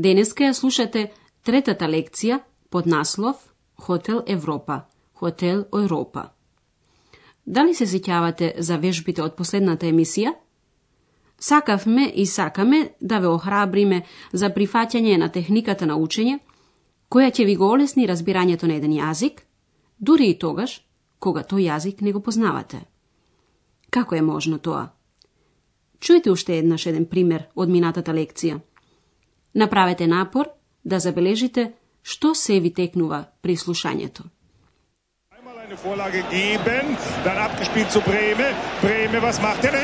Денеска ја слушате третата лекција под наслов Хотел Европа, Хотел Европа. Дали се сеќавате за вежбите од последната емисија? Сакавме и сакаме да ве охрабриме за прифаќање на техниката на учење, која ќе ви го олесни разбирањето на еден јазик, дури и тогаш кога тој јазик не го познавате. Како е можно тоа? Чујте уште еднаш еден пример од минатата лекција. Направете напор да забележите што се ви текнува при слушањето. Eine Vorlage geben, dann abgespielt zu Breme. Breme, was macht er?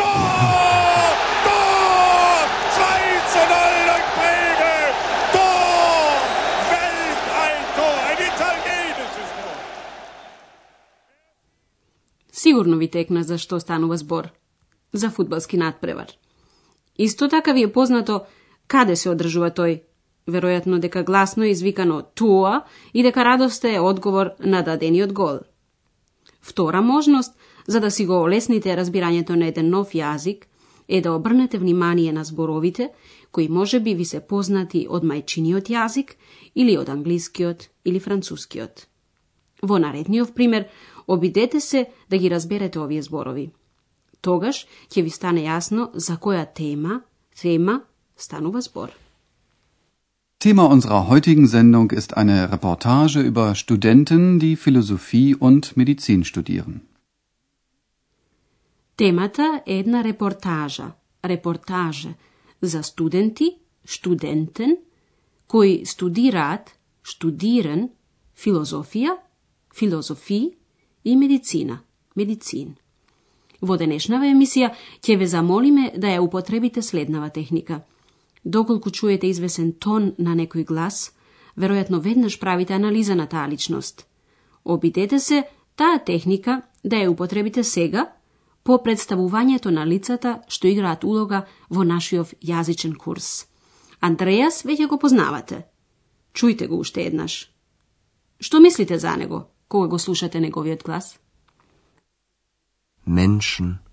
Tor! Tor! 2 zu 0 durch Breme! Tor! Welt ein Tor! Ein italienisches Tor! Сигурно ви текна за што станува збор. За фудбалски надпревар. Исто така ви е познато каде се одржува тој. Веројатно дека гласно е извикано туа и дека радоста е одговор на дадениот гол. Втора можност, за да си го олесните разбирањето на еден нов јазик, е да обрнете внимание на зборовите кои може би ви се познати од мајчиниот јазик или од англискиот или францускиот. Во наредниот пример, обидете се да ги разберете овие зборови. Тогаш ќе ви стане јасно за која тема, тема станува збор. Thema unserer heutigen Sendung ist eine Reportage über Studenten, die Philosophie und Medizin studieren. Темата е една репортажа, репортаже за студенти, студентен, кои студираат, студиран, филозофија, филозофии и медицина, медицин. Во денешнава емисија ќе ве замолиме да ја употребите следнава техника. Доколку чуете извесен тон на некој глас, веројатно веднаш правите анализа на таа личност. Обидете се таа техника да ја употребите сега по представувањето на лицата што играат улога во нашиот јазичен курс. Андреас веќе го познавате. Чујте го уште еднаш. Што мислите за него, кога го слушате неговиот глас? Menschen.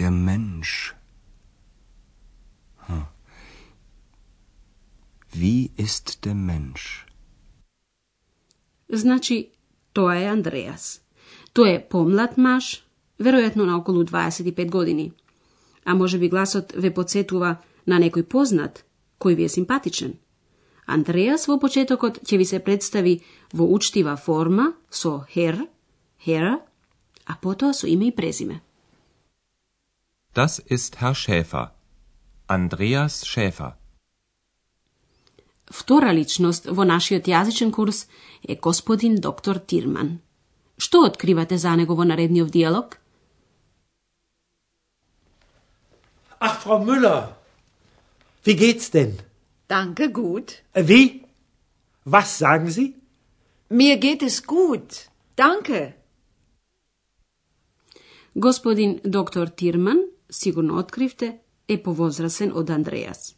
Der Mensch. Hm. Wie ist der Mensch? Значи, тоа е Андреас. Тој е помлад маж, веројатно на околу 25 години. А може би гласот ве подсетува на некој познат, кој ви е симпатичен. Андреас во почетокот ќе ви се представи во учтива форма со хер, хера, а потоа со име и презиме. Das ist Herr Schäfer. Andreas Schäfer. Втора личност во нашиот јазичен курс е господин доктор Тирман. Што откривате за него во наредниот диалог? Ach, Frau Müller, wie geht's denn? Danke, gut. Äh, Wie? Was sagen Sie? Mir geht es gut. Danke. Господин доктор Тирман, сигурно откривте, е повозрасен од Андреас.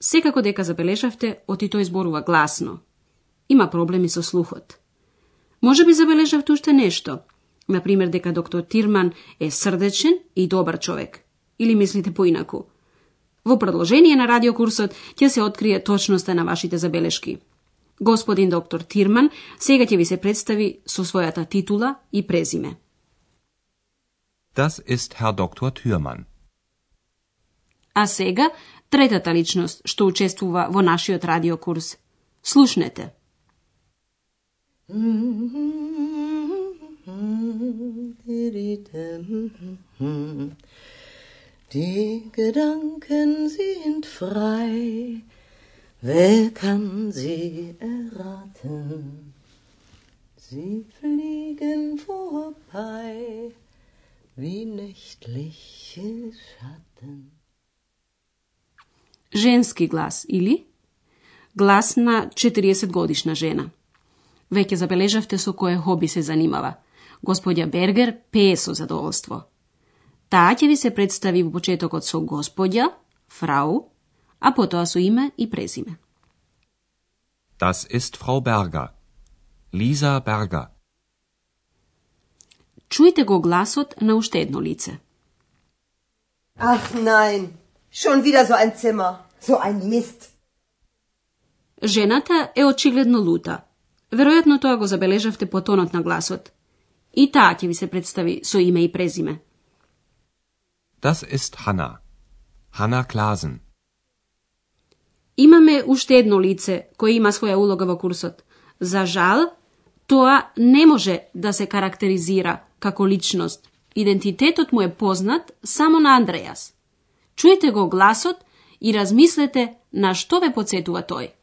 Секако дека забележавте, оти тој зборува гласно. Има проблеми со слухот. Може би забележавте уште нешто. Например, дека доктор Тирман е срдечен и добар човек. Или мислите поинаку. Во продолжение на радиокурсот ќе се открие точноста на вашите забелешки. Господин доктор Тирман сега ќе ви се представи со својата титула и презиме. Das ist Herr Dr. Thürmann. А сега третата личност што учествува во нашиот радиокурс. Слушнете. Die Gedanken sind frei, wer kann sie erraten? Sie fliegen vorbei Wie nächtliche Schatten. женски глас или глас на 40 годишна жена. Веќе забележавте со кое хоби се занимава. Господја Бергер пее со задоволство. Таа ќе ви се представи во почетокот со господја, фрау, а потоа со име и презиме. Das ist Frau Berger. Lisa Berger. Чујте го гласот на уште едно лице. Ach nein, schon wieder so ein Zimmer, so ein Mist. Жената е очигледно лута. Веројатно тоа го забележавте по тонот на гласот. И таа ќе ви се представи со име и презиме. Das ist Hanna. Hanna Klasen. Имаме уште едно лице кој има своја улога во курсот. За жал, тоа не може да се карактеризира како личност. Идентитетот му е познат само на Андреас. Чујте го гласот и размислете на што ве подсетува тој. Ich.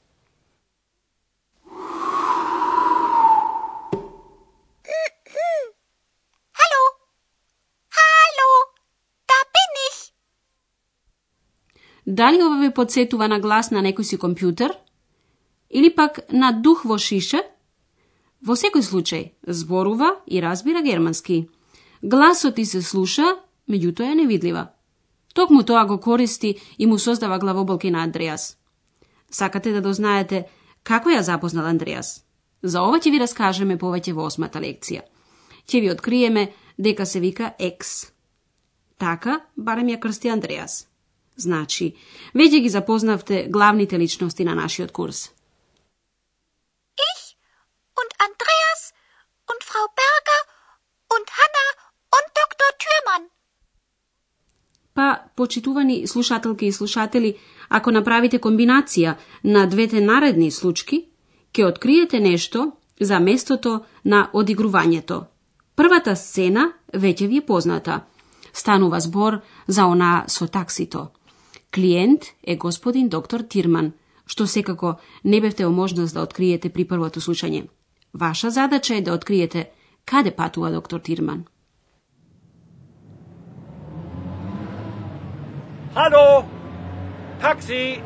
Дали ова ве подсетува на глас на некој си компјутер? Или пак на дух во шиша? Во секој случај, зборува и разбира германски. Гласот и се слуша, меѓутоа е невидлива. Токму тоа го користи и му создава главоболки на Андреас. Сакате да дознаете како ја запознал Андреас? За ова ќе ви раскажеме повеќе во осмата лекција. Ќе ви откриеме дека се вика Екс. Така, барем ја крсти Андреас. Значи, веќе ги запознавте главните личности на нашиот курс. Ich und Andreas und Frau Berger und Hanna und Dr. Thürmann. Па, почитувани слушателки и слушатели, ако направите комбинација на двете наредни случки, ќе откриете нешто за местото на одигрувањето. Првата сцена веќе ви е позната. Станува збор за она со таксито. Клиент е господин доктор Тирман, што секако не бевте о можност да откриете при првото слушање. Ваша задача е да откриете каде патува доктор Тирман. Hallo? Taxi!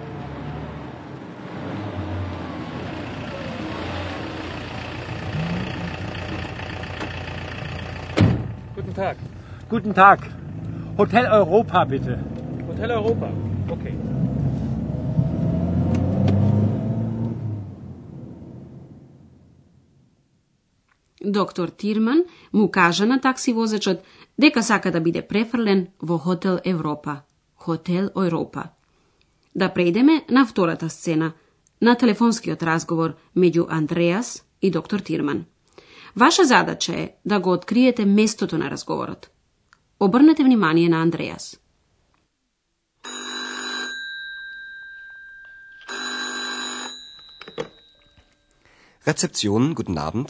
Guten Tag. Guten Tag. Hotel Europa, bitte. Hotel Europa. Okay. Доктор Тирман му кажа на такси возачот дека сака да биде префрлен во Хотел Европа. Хотел Европа. Да прејдеме на втората сцена, на телефонскиот разговор меѓу Андреас и доктор Тирман. Ваша задача е да го откриете местото на разговорот. Обрнете внимание на Андреас. Rezeption, guten Abend.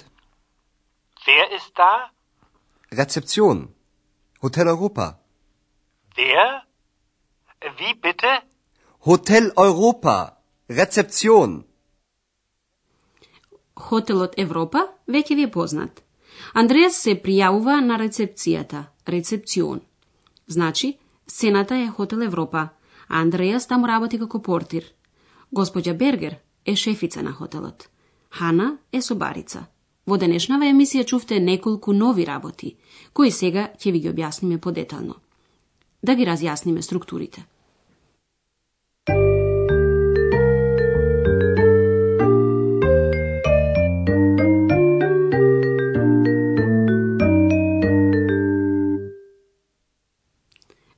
Wer ist da? Rezeption. Hotel Europa. Wer? Wie bitte? Hotel Europa. Rezeption. Хотелот Европа веќе ви е познат. Андреас се пријавува на рецепцијата, рецепцион. Значи, сцената е Хотел Европа, а Андреас таму работи како портир. Господја Бергер е шефица на хотелот. Хана е собарица. Во денешнава емисија чувте неколку нови работи, кои сега ќе ви ги објасниме подетално. Да ги разјасниме структурите.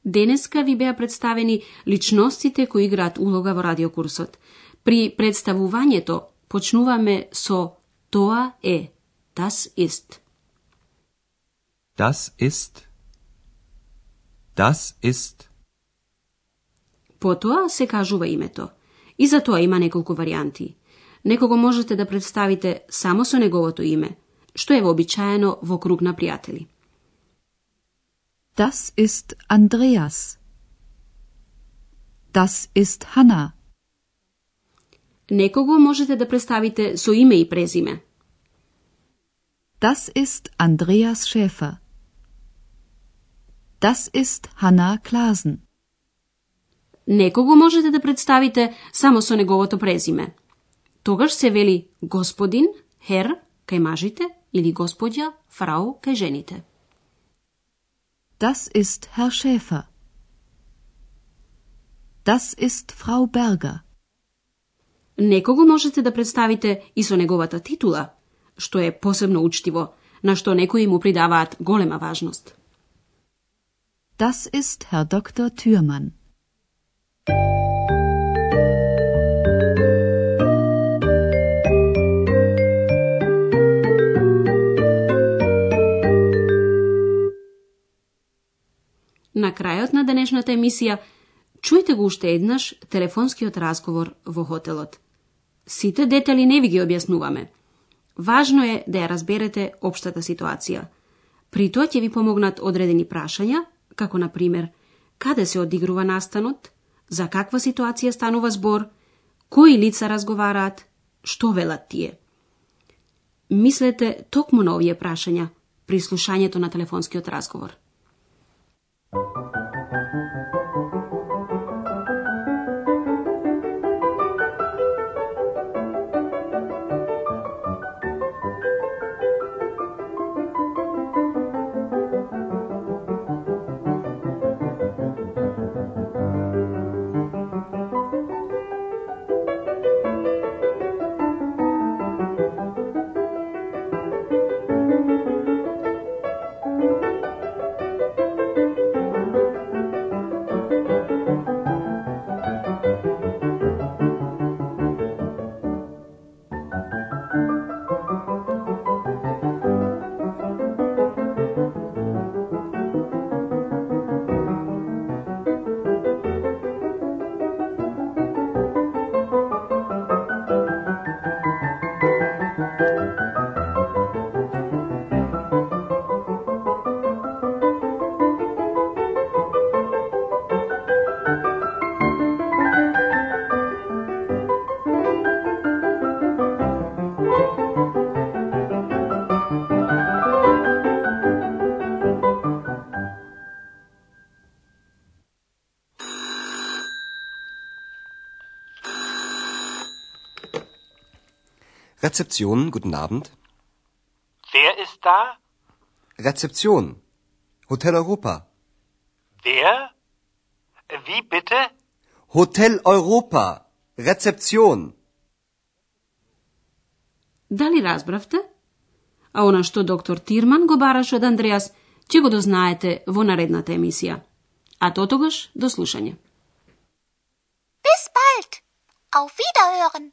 Денеска ви беа представени личностите кои играат улога во радиокурсот. При представувањето почнуваме со тоа е. Das ist. Das ist. Das ist. Потоа се кажува името. И за тоа има неколку варијанти. Некого можете да представите само со неговото име, што е вообичаено во круг на пријатели. Das ist Andreas. Das ist Hanna. Некого можете да представите со име и презиме. Das ist Andreas Schäfer. Das ist Hanna Klasen. Некого можете да представите само со неговото презиме. Тогаш се вели господин, хер, кај мажите, или господја, фрау, кај жените. Das ist Herr Schäfer. Das ist Frau Berger. Некого можете да представите и со неговата титула, што е посебно учтиво, на што некои му придаваат голема важност. Das ist Herr Dr. Thürmann. На крајот на денешната емисија, чујте го уште еднаш телефонскиот разговор во хотелот. Сите детали не ви ги објаснуваме. Важно е да ја разберете општата ситуација. При тоа ќе ви помогнат одредени прашања, како на пример, каде се одигрува настанот, за каква ситуација станува збор, кои лица разговараат, што велат тие. Мислете токму на овие прашања при слушањето на телефонскиот разговор. Rezeption, guten Abend. Wer ist da? Rezeption. Hotel Europa. Wer? Wie bitte? Hotel Europa. Rezeption. Дали разбравте? А она што доктор Тирман го бараше од Андреас, ќе го дознаете во наредната емисија. А тотогаш до слушање. Bis bald. Auf Wiederhören.